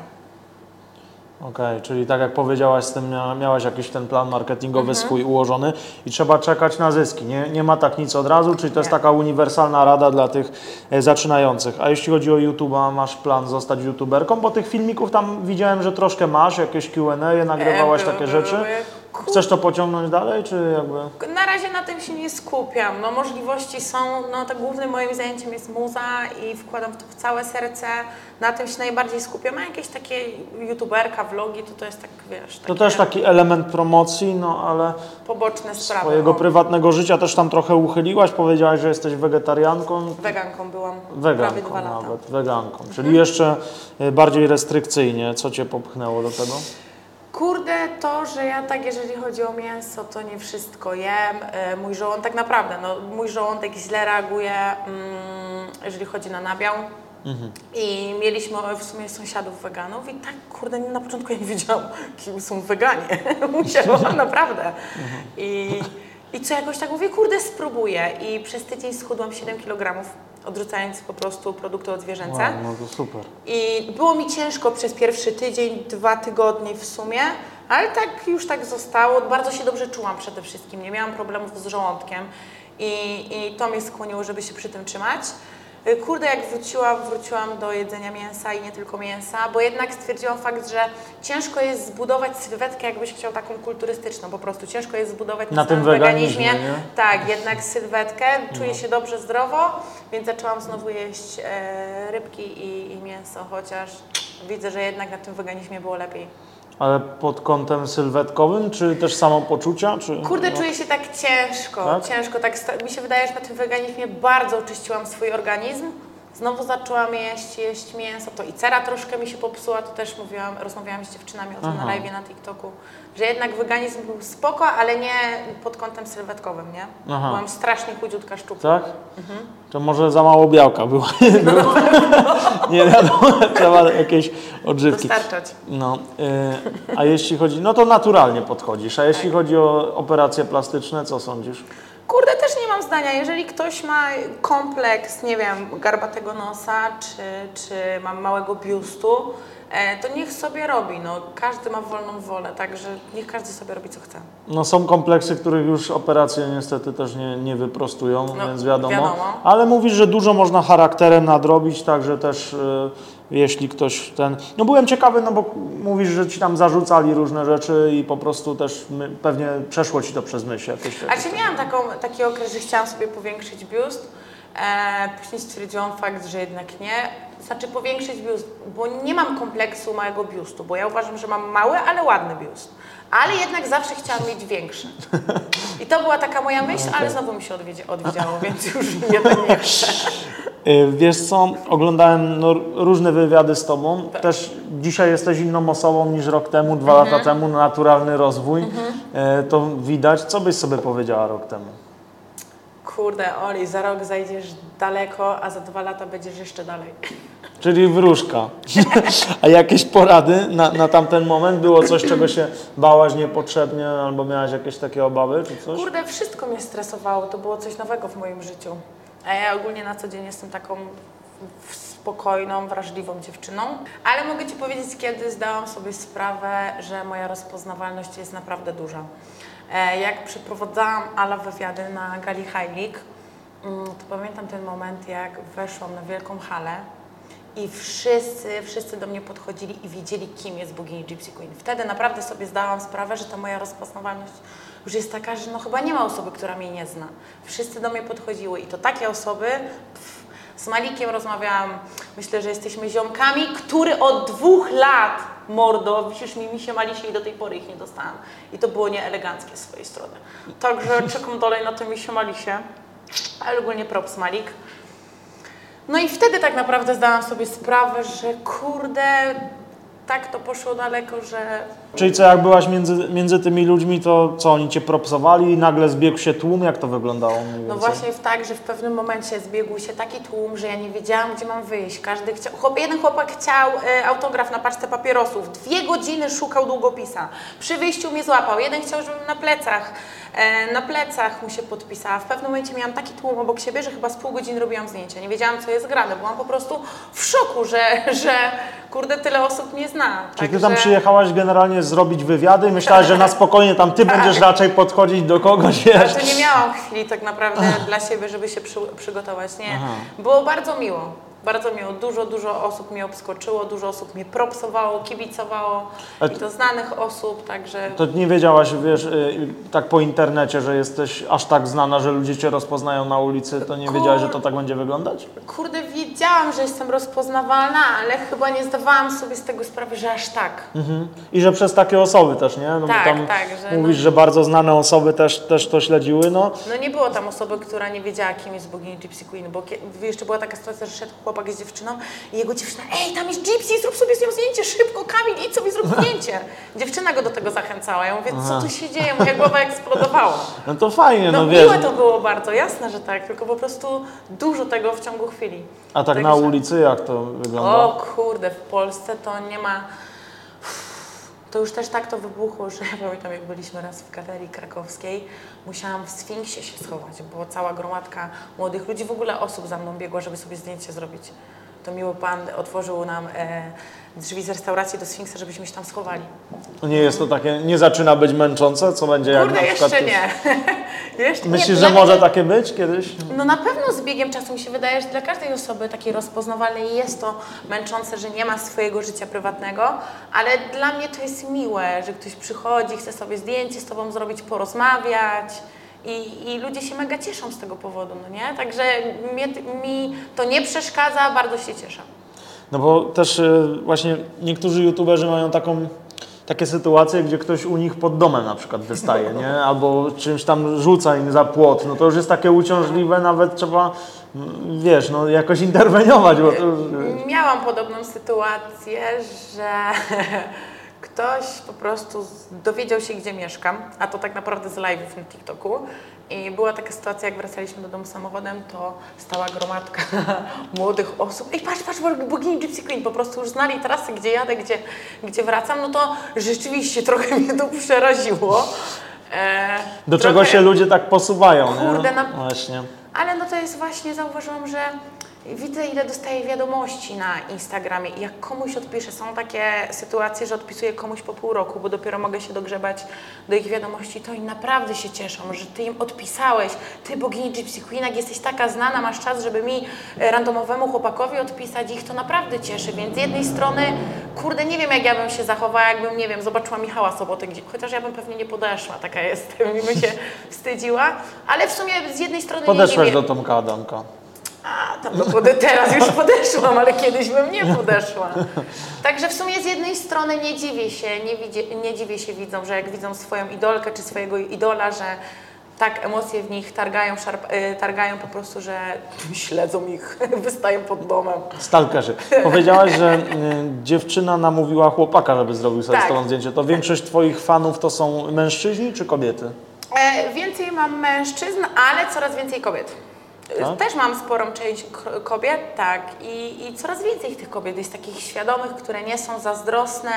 Okej, czyli tak jak powiedziałaś, z tym mia- miałaś jakiś ten plan marketingowy Mhm. swój ułożony i trzeba czekać na zyski. Nie, nie ma tak nic od razu, czyli to jest Nie. taka uniwersalna rada dla tych e, zaczynających. A jeśli chodzi o YouTube'a, masz plan zostać YouTuberką? Bo tych filmików tam widziałem, że troszkę masz, jakieś Q&A, nagrywałaś były, takie były, rzeczy. były. Chcesz to pociągnąć dalej, czy jakby... Na razie na tym się nie skupiam. No, możliwości są, no to głównym moim zajęciem jest muza i wkładam w to w całe serce. Na tym się najbardziej skupiam. A jakieś takie youtuberka, vlogi, to to jest tak, wiesz, To też taki element promocji, no ale poboczne sprawy. swojego O, prywatnego życia też tam trochę uchyliłaś. Powiedziałaś, że jesteś wegetarianką. Weganką byłam prawie Weganką dwa lata. nawet, weganką. Czyli jeszcze e, bardziej restrykcyjnie. Co Cię popchnęło do tego? Kurde, to, że ja tak, jeżeli chodzi o mięso, to nie wszystko jem. E, Mój żołądek, tak naprawdę, no, mój żołądek źle reaguje, mm, jeżeli chodzi na nabiał. I mieliśmy w sumie sąsiadów weganów i tak, kurde, na początku ja nie wiedziałam, kim są weganie. Musiałam, naprawdę. I, I co jakoś tak mówię, kurde, spróbuję. I przez tydzień schudłam 7 kg, odrzucając po prostu produkty odzwierzęce. Wow, no to super. I było mi ciężko przez pierwszy tydzień, dwa tygodnie w sumie, ale tak już tak zostało. Bardzo się dobrze czułam przede wszystkim. Nie miałam problemów z żołądkiem i, i to mnie skłoniło, żeby się przy tym trzymać. Y, Kurde, jak wróciłam, wróciłam do jedzenia mięsa i nie tylko mięsa, bo jednak stwierdziłam fakt, że ciężko jest zbudować sylwetkę, jakbyś chciał taką kulturystyczną, po prostu ciężko jest zbudować Na tym weganizmie, nie? tak, jednak sylwetkę, czuję się dobrze, zdrowo, więc zaczęłam znowu jeść e, rybki i, i mięso, chociaż widzę, że jednak na tym weganizmie było lepiej. Ale pod kątem sylwetkowym, czy też samopoczucia? Czy... Kurde, no. czuję się tak ciężko, Tak? ciężko, tak mi się wydaje, że na tym weganizmie bardzo oczyściłam swój organizm. Znowu zaczęłam jeść, jeść mięso, to i cera troszkę mi się popsuła, to też mówiłam, rozmawiałam z dziewczynami o tym na live na TikToku, że jednak weganizm był spoko, ale nie pod kątem sylwetkowym, nie? Aha. Byłam strasznie chudziutka szczupła. Tak? To może za mało białka było. było. Nie wiadomo, trzeba jakieś odżywki. Dostarczać. No, y, a jeśli chodzi, no to naturalnie podchodzisz, a jeśli chodzi o operacje plastyczne, co sądzisz? Kurde, też zdania. Jeżeli ktoś ma kompleks, nie wiem, garbatego nosa, czy, czy ma małego biustu, e, to niech sobie robi. No, każdy ma wolną wolę, także niech każdy sobie robi co chce. No są kompleksy, których już operacje niestety też nie, nie wyprostują, No, więc wiadomo. wiadomo. Ale mówisz, że dużo można charakterem nadrobić, także też y, jeśli ktoś ten... No byłem ciekawy, no bo mówisz, że ci tam zarzucali różne rzeczy i po prostu też my, pewnie przeszło ci to przez myśl jakieś. A czy miałam taką, taki okres, że chciałam sobie powiększyć biust, e, później stwierdziłam fakt, że jednak nie. Znaczy powiększyć biust, bo nie mam kompleksu małego biustu, bo ja uważam, że mam mały, ale ładny biust. Ale jednak zawsze chciałam mieć większy. I to była taka moja myśl, ale znowu mi się odwiedzie, odwiedziało, więc już nie chcę. Y, Wiesz co, oglądałem no, różne wywiady z Tobą. Tak. Też dzisiaj jesteś inną osobą niż rok temu, dwa Mhm. lata temu, naturalny rozwój. Y, To widać. Co byś sobie powiedziała rok temu? Kurde, Oli, za rok zajdziesz daleko, a za dwa lata będziesz jeszcze dalej. Czyli wróżka. A jakieś porady na, na tamten moment? Było coś, czego się bałaś niepotrzebnie albo miałaś jakieś takie obawy czy coś? Kurde, wszystko mnie stresowało, to było coś nowego w moim życiu. A ja ogólnie na co dzień jestem taką spokojną, wrażliwą dziewczyną. Ale mogę Ci powiedzieć, kiedy zdałam sobie sprawę, że moja rozpoznawalność jest naprawdę duża. E, Jak przeprowadzałam Ala wywiady na Gali League, mm, to pamiętam ten moment, jak weszłam na wielką halę i wszyscy, wszyscy do mnie podchodzili i wiedzieli, kim jest bogini Gypsy Queen. Wtedy naprawdę sobie zdałam sprawę, że ta moja rozpoznawalność już jest taka, że no chyba nie ma osoby, która mnie nie zna. Wszyscy do mnie podchodziły i to takie osoby, pff, z Malikiem rozmawiałam, myślę, że jesteśmy ziomkami, który od dwóch lat mordo, wisisz mi misie malisie i do tej pory ich nie dostałam. I to było nieeleganckie z swojej strony. Także czekam dalej na te misie malisie, ale ogólnie props Malik. No i wtedy tak naprawdę zdałam sobie sprawę, że kurde, tak to poszło daleko, że Czyli co, jak byłaś między, między tymi ludźmi, to co, oni cię propsowali i nagle zbiegł się tłum? Jak to wyglądało? No właśnie w tak, że w pewnym momencie zbiegł się taki tłum, że ja nie wiedziałam, gdzie mam wyjść. Każdy chciał, chłop, jeden chłopak chciał e, autograf na paczce papierosów. Dwie godziny szukał długopisa. Przy wyjściu mnie złapał. Jeden chciał, żebym na plecach, e, na plecach mu się podpisała. W pewnym momencie miałam taki tłum obok siebie, że chyba z pół godziny robiłam zdjęcia. Nie wiedziałam, co jest grane. Byłam po prostu w szoku, że, że kurde, tyle osób mnie zna. Czyli ty tam przyjechałaś generalnie zrobić wywiady i myślałaś, że na spokojnie tam ty będziesz raczej podchodzić do kogoś, Ale wiesz? to nie miałam chwili tak naprawdę dla siebie, żeby się przy, przygotować. Nie. Było bardzo miło. Bardzo miło. Dużo, dużo osób mnie obskoczyło, dużo osób mnie propsowało, kibicowało A i to znanych osób, także To nie wiedziałaś, wiesz, y, tak po internecie, że jesteś aż tak znana, że ludzie cię rozpoznają na ulicy, to nie wiedziałaś, że to tak będzie wyglądać? kurde wiedziałam, że jestem rozpoznawalna, ale chyba nie zdawałam sobie z tego sprawy, że aż tak. Mhm. I że przez takie osoby też, nie? No Tak, bo tam tak, że mówisz, no- że bardzo znane osoby też, też to śledziły, no. No nie było tam osoby, która nie wiedziała, kim jest bogini Gypsy Queen, bo jeszcze była taka sytuacja, że szedł chłopak z dziewczyną i jego dziewczyna, ej, tam jest Gypsy, zrób sobie z nią zdjęcie, szybko, Kamil, idź sobie zrób zdjęcie. Dziewczyna go do tego zachęcała, ja mówię, co tu się dzieje, moja głowa eksplodowała. No to fajnie, no, No, wiesz. miłe to było bardzo, jasne, że tak, tylko po prostu dużo tego w ciągu chwili. A tak na ulicy jak to wygląda? O kurde, w Polsce to nie ma... To już też tak to wybuchło, że pamiętam jak byliśmy raz w galerii krakowskiej, musiałam w Sfinksie się schować, bo cała gromadka młodych ludzi, w ogóle osób za mną biegła, żeby sobie zdjęcie zrobić. To miły pan otworzył nam e, drzwi z restauracji do Sfinksa, żebyśmy się tam schowali. Nie jest to takie, nie zaczyna być męczące, co będzie jak Kurde, na przykład... jeszcze nie. jeszcze Myślisz, nie, że może takie być kiedyś? No na pewno z biegiem czasu mi się wydaje, że dla każdej osoby takiej rozpoznawalnej jest to męczące, że nie ma swojego życia prywatnego, ale dla mnie to jest miłe, że ktoś przychodzi, chce sobie zdjęcie z tobą zrobić, porozmawiać. I, I ludzie się mega cieszą z tego powodu, no nie? Także mnie, mi to nie przeszkadza, bardzo się cieszę. No bo też y, właśnie niektórzy youtuberzy mają taką, takie sytuacje, gdzie ktoś u nich pod domem na przykład wystaje, nie? Albo czymś tam rzuca im za płot. No to już jest takie uciążliwe, nawet trzeba, mm, wiesz, no jakoś interweniować, bo to już... y, Miałam podobną sytuację, że ktoś po prostu dowiedział się, gdzie mieszkam, a to tak naprawdę z live'ów na TikToku. I była taka sytuacja, jak wracaliśmy do domu samochodem, to stała gromadka młodych osób. Ej, patrz, patrz, bogini Gypsy Queen, po prostu już znali trasy, gdzie jadę, gdzie, gdzie wracam, no to rzeczywiście trochę mnie to przeraziło. E, Do trochę- czego się ludzie tak posuwają, nie? Kurde, na- Właśnie. ale no to jest właśnie, zauważyłam, że widzę ile dostaję wiadomości na Instagramie i jak komuś odpiszę, są takie sytuacje, że odpisuję komuś po pół roku, bo dopiero mogę się dogrzebać do ich wiadomości, to oni naprawdę się cieszą, że ty im odpisałeś, ty bogini Gypsy Queen, jak jesteś taka znana, masz czas, żeby mi e, randomowemu chłopakowi odpisać, ich to naprawdę cieszy, więc z jednej strony, kurde, nie wiem jak ja bym się zachowała, jakbym, nie wiem, zobaczyła Michała Sobotę, gdzie, chociaż ja bym pewnie nie podeszła, taka jestem i bym się wstydziła, ale w sumie z jednej strony nie Podeszłeś dziwię. do Tomka Adamka. A, tam pode- teraz już podeszłam, ale kiedyś bym nie podeszła. Także w sumie z jednej strony nie dziwię się, nie, widzie, nie dziwię się widzom, że jak widzą swoją idolkę czy swojego idola, że tak emocje w nich targają, szarp, y, targają po prostu, że śledzą ich, wystają pod domem. Stalkerzy. Powiedziałaś, że y, dziewczyna namówiła chłopaka, żeby zrobił sobie Tak. z tobą zdjęcie. To większość twoich fanów to są mężczyźni czy kobiety? E, więcej mam mężczyzn, ale coraz więcej kobiet. Tak? Też mam sporą część kobiet, tak. I, I coraz więcej tych kobiet jest takich świadomych, które nie są zazdrosne,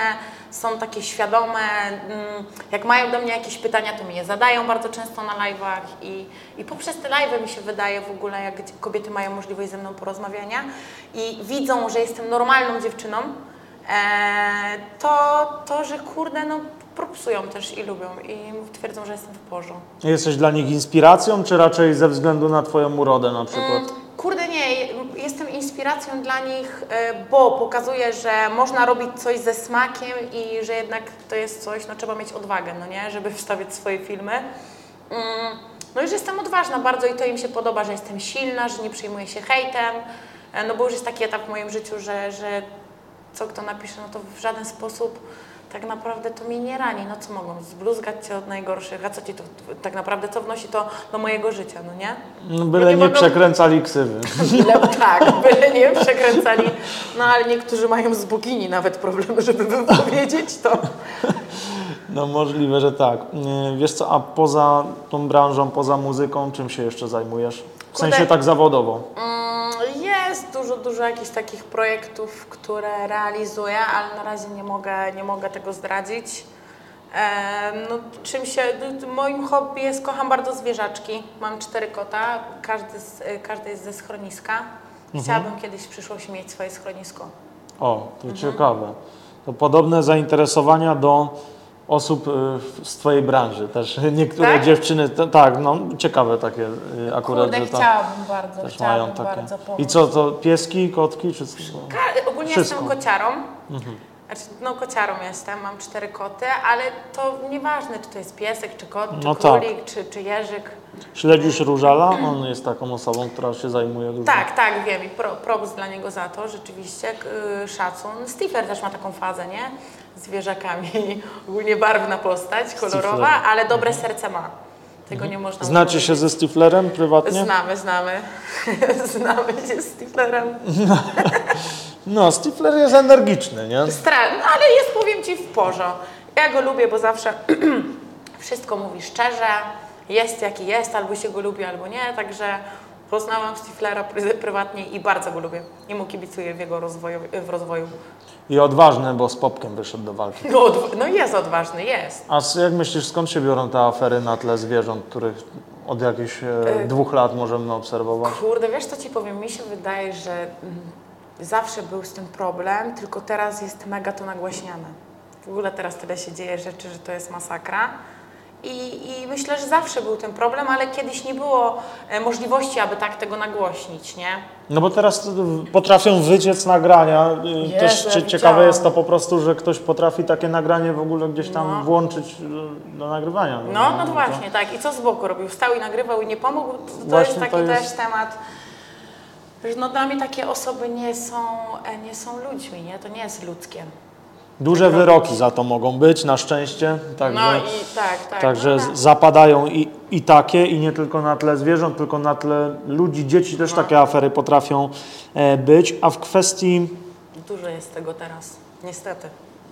są takie świadome. mm, Jak mają do mnie jakieś pytania, to mi je zadają bardzo często na live'ach i, i poprzez te live'y mi się wydaje w ogóle, jak kobiety mają możliwość ze mną porozmawiania i widzą, że jestem normalną dziewczyną, e, to, to, że kurde, no propsują też i lubią i twierdzą, że jestem w porządku. Jesteś dla nich inspiracją, czy raczej ze względu na twoją urodę na przykład? Mm, Kurde nie, jestem inspiracją dla nich, e, bo pokazuję, że można robić coś ze smakiem i że jednak to jest coś, no trzeba mieć odwagę, no nie, żeby wstawiać swoje filmy. Mm, No i że jestem odważna bardzo i to im się podoba, że jestem silna, że nie przejmuję się hejtem, e, no bo już jest taki etap w moim życiu, że, że co kto napisze, no to w żaden sposób tak naprawdę to mnie nie rani. No co mogą, zbluzgać cię od najgorszych, a co ci to tak naprawdę, co wnosi to do mojego życia, no nie? No, Byle nie nie mogą- przekręcali ksywy. Byle, tak, byle nie przekręcali. No ale niektórzy mają z bogini nawet problemy, żeby wypowiedzieć to. No możliwe, że tak. Wiesz co, a poza tą branżą, poza muzyką, czym się jeszcze zajmujesz? W sensie tak zawodowo. Mm, Jest dużo, dużo jakichś takich projektów, które realizuję, ale na razie nie mogę, nie mogę tego zdradzić. No, czym się, moim hobby jest, kocham bardzo zwierzaczki. Mam cztery kota, każdy, z, każdy jest ze schroniska. Chciałabym kiedyś w przyszłości mieć swoje schronisko. O, to Mhm. ciekawe. To podobne zainteresowania do osób y, z Twojej branży też. Niektóre Tak? dziewczyny, to, tak, no ciekawe takie y, akurat, Kurde, że tam chciałabym bardzo, też chciałabym mają takie. bardzo pomóc. I co, to pieski, kotki, czy? Ka- ogólnie Wszystko. jestem kociarą. Znaczy, no kociarą jestem, mam cztery koty, ale to nieważne, czy to jest piesek, czy kot, czy No tak. królik, czy, czy jeżyk. Śledzisz Różala? On jest taką osobą, która się zajmuje dużo. Tak, tak, wiem i pro, props dla niego za to, rzeczywiście, k- y, szacun. Stifler też ma taką fazę, nie? Zwierzakami, ogólnie barwna postać, kolorowa, ale dobre serce ma. Tego nie można Mhm. Znacie powiedzieć. się ze Stiflerem prywatnie? Znamy, znamy. znamy się z Stiflerem. No, Stifler jest energiczny, nie? Stra- no ale jest, powiem Ci, w porządku. Ja go lubię, bo zawsze wszystko mówi szczerze, jest jaki jest, albo się go lubi, albo nie, także poznałam Stiflera pry- prywatnie i bardzo go lubię. I mu kibicuję w jego rozwoju. W rozwoju. I odważny, bo z Popkiem wyszedł do walki. No, odw- no jest odważny, jest. A s- jak myślisz, skąd się biorą te afery na tle zwierząt, których od jakichś e, dwóch lat możemy obserwować? Kurde, wiesz co Ci powiem, mi się wydaje, że mm, zawsze był z tym problem, tylko teraz jest mega to nagłaśniane. W ogóle teraz tyle się dzieje rzeczy, że to jest masakra. I, I myślę, że zawsze był ten problem, ale kiedyś nie było e, możliwości, aby tak tego nagłośnić, nie? No bo teraz potrafią wyciec nagrania. y, Jezu, Też ja cie- widziałam. ciekawe jest to po prostu, że ktoś potrafi takie nagranie w ogóle gdzieś tam No. włączyć y, do nagrywania. No, no to- właśnie, tak. I co z boku robił? Stał i nagrywał i nie pomógł? To, to Właśnie jest taki to jest- też temat, że no dla mnie takie osoby nie są, e, nie są ludźmi, nie? To nie jest ludzkie. Duże wyroki za to mogą być, na szczęście. Także, No i tak, tak. także no, z- zapadają i, i takie, i nie tylko na tle zwierząt, tylko na tle ludzi, dzieci też No. takie afery potrafią e, być. A w kwestii Dużo jest tego teraz, niestety.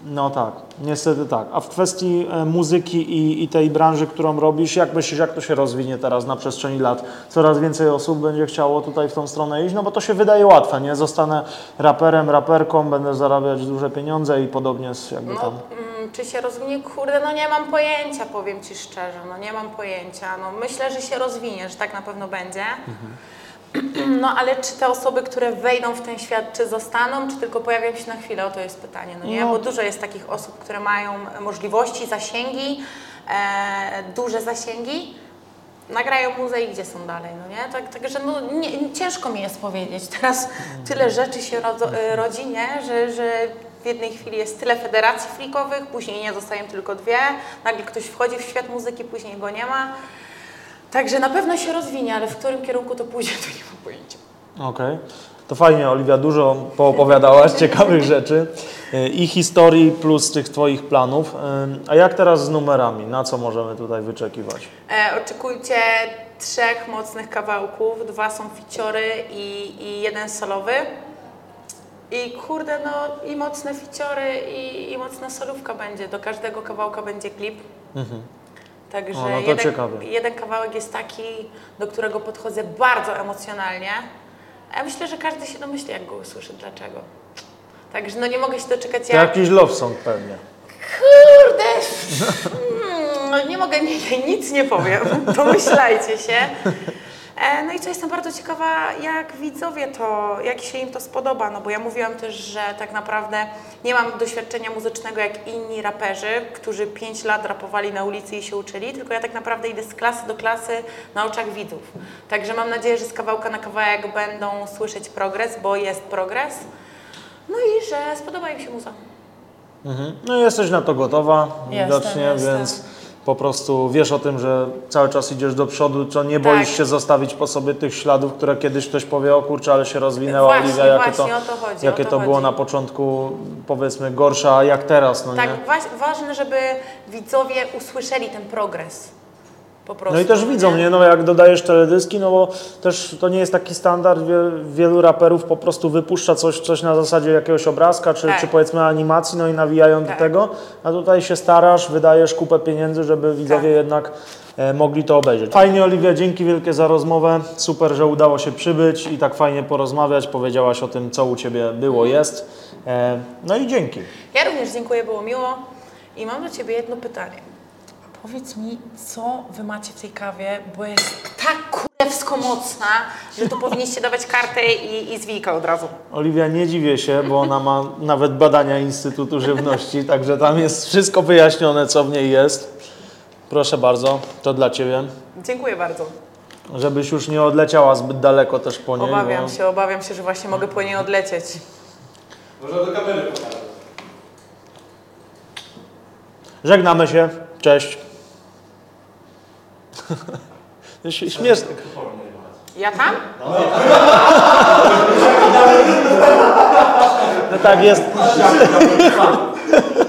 No tak, niestety tak. A w kwestii e, muzyki i, i tej branży, którą robisz, jak myślisz, jak to się rozwinie teraz na przestrzeni lat? Coraz więcej osób będzie chciało tutaj w tą stronę iść, no bo to się wydaje łatwe, nie? Zostanę raperem, raperką, będę zarabiać duże pieniądze i podobnie z jakby No, tam. mm, czy się rozwinie? Kurde, no nie mam pojęcia, powiem Ci szczerze, no nie mam pojęcia. No myślę, że się rozwinie, że tak na pewno będzie. No ale czy te osoby, które wejdą w ten świat, czy zostaną, czy tylko pojawią się na chwilę, o to jest pytanie, no nie? No. Bo dużo jest takich osób, które mają możliwości, zasięgi, e, duże zasięgi, nagrają muzę i gdzie są dalej, no nie? Tak, także no, nie, ciężko mi jest powiedzieć. Teraz tyle rzeczy się rodzo, e, rodzi, nie? Że, że w jednej chwili jest tyle federacji flikowych, później nie zostają tylko dwie, nagle ktoś wchodzi w świat muzyki, później go nie ma. Także na pewno się rozwinie, ale w którym kierunku to pójdzie, to nie mam pojęcia. Okej. To fajnie, Oliwia, dużo poopowiadałaś ciekawych rzeczy e, i historii plus tych Twoich planów. E, A jak teraz z numerami? Na co możemy tutaj wyczekiwać? E, oczekujcie trzech mocnych kawałków, dwa są ficiory i, i jeden solowy. I kurde, no i mocne ficiory i, i mocna solówka będzie. Do każdego kawałka będzie klip. Także O, no to jeden, ciekawe. jeden kawałek jest taki, do którego podchodzę bardzo emocjonalnie. A ja myślę, że każdy się domyśli, jak go usłyszy, dlaczego. Także no nie mogę się doczekać, To jak... jakiś love song pewnie. Kurde! Hmm, no nie mogę, nie, nie, nic nie powiem. Domyślajcie się. E, No i co jestem bardzo ciekawa, jak widzowie to, jak się im to spodoba, no bo ja mówiłam też, że tak naprawdę nie mam doświadczenia muzycznego jak inni raperzy, którzy 5 lat rapowali na ulicy i się uczyli, tylko ja tak naprawdę idę z klasy do klasy na oczach widzów. Także mam nadzieję, że z kawałka na kawałek będą słyszeć progres, bo jest progres. No i że spodoba im się muza. Mhm. No jesteś na to gotowa, Jestem, widocznie, jestem. więc po prostu wiesz o tym, że cały czas idziesz do przodu, to nie boisz Tak. się zostawić po sobie tych śladów, które kiedyś ktoś powie, o kurczę, ale się rozwinęła Właśnie, Oliwia, jakie to, właśnie, o to chodzi, jakie to to było na początku, powiedzmy, gorsze, a jak teraz, no nie? Tak, ważne, żeby widzowie usłyszeli ten progres. Prostu. No i też widzą, nie? No jak dodajesz teledyski, no bo też to nie jest taki standard, Wie, wielu raperów po prostu wypuszcza coś, coś na zasadzie jakiegoś obrazka, czy, Tak. czy powiedzmy animacji, no i nawijają Tak. do tego, a tutaj się starasz, wydajesz kupę pieniędzy, żeby widzowie Tak. jednak e, mogli to obejrzeć. Fajnie Oliwia, dzięki wielkie za rozmowę, super, że udało się przybyć i tak fajnie porozmawiać, powiedziałaś o tym, co u Ciebie było, jest, e, no i dzięki. Ja również dziękuję, było miło. I mam do Ciebie jedno pytanie. Powiedz mi, co Wy macie w tej kawie, bo jest tak kurewsko mocna, że to powinniście dawać kartę i, i zwijka od razu. Oliwia, nie dziwię się, bo ona ma nawet badania Instytutu Żywności, także tam jest wszystko wyjaśnione, co w niej jest. Proszę bardzo, to dla Ciebie. Dziękuję bardzo. Żebyś już nie odleciała zbyt daleko też po niej. Obawiam bo... się, obawiam się, że właśnie mogę po niej odlecieć. Można do kamery pokazać. Żegnamy się, cześć. Śmieszne. Ja tam? No tak jest.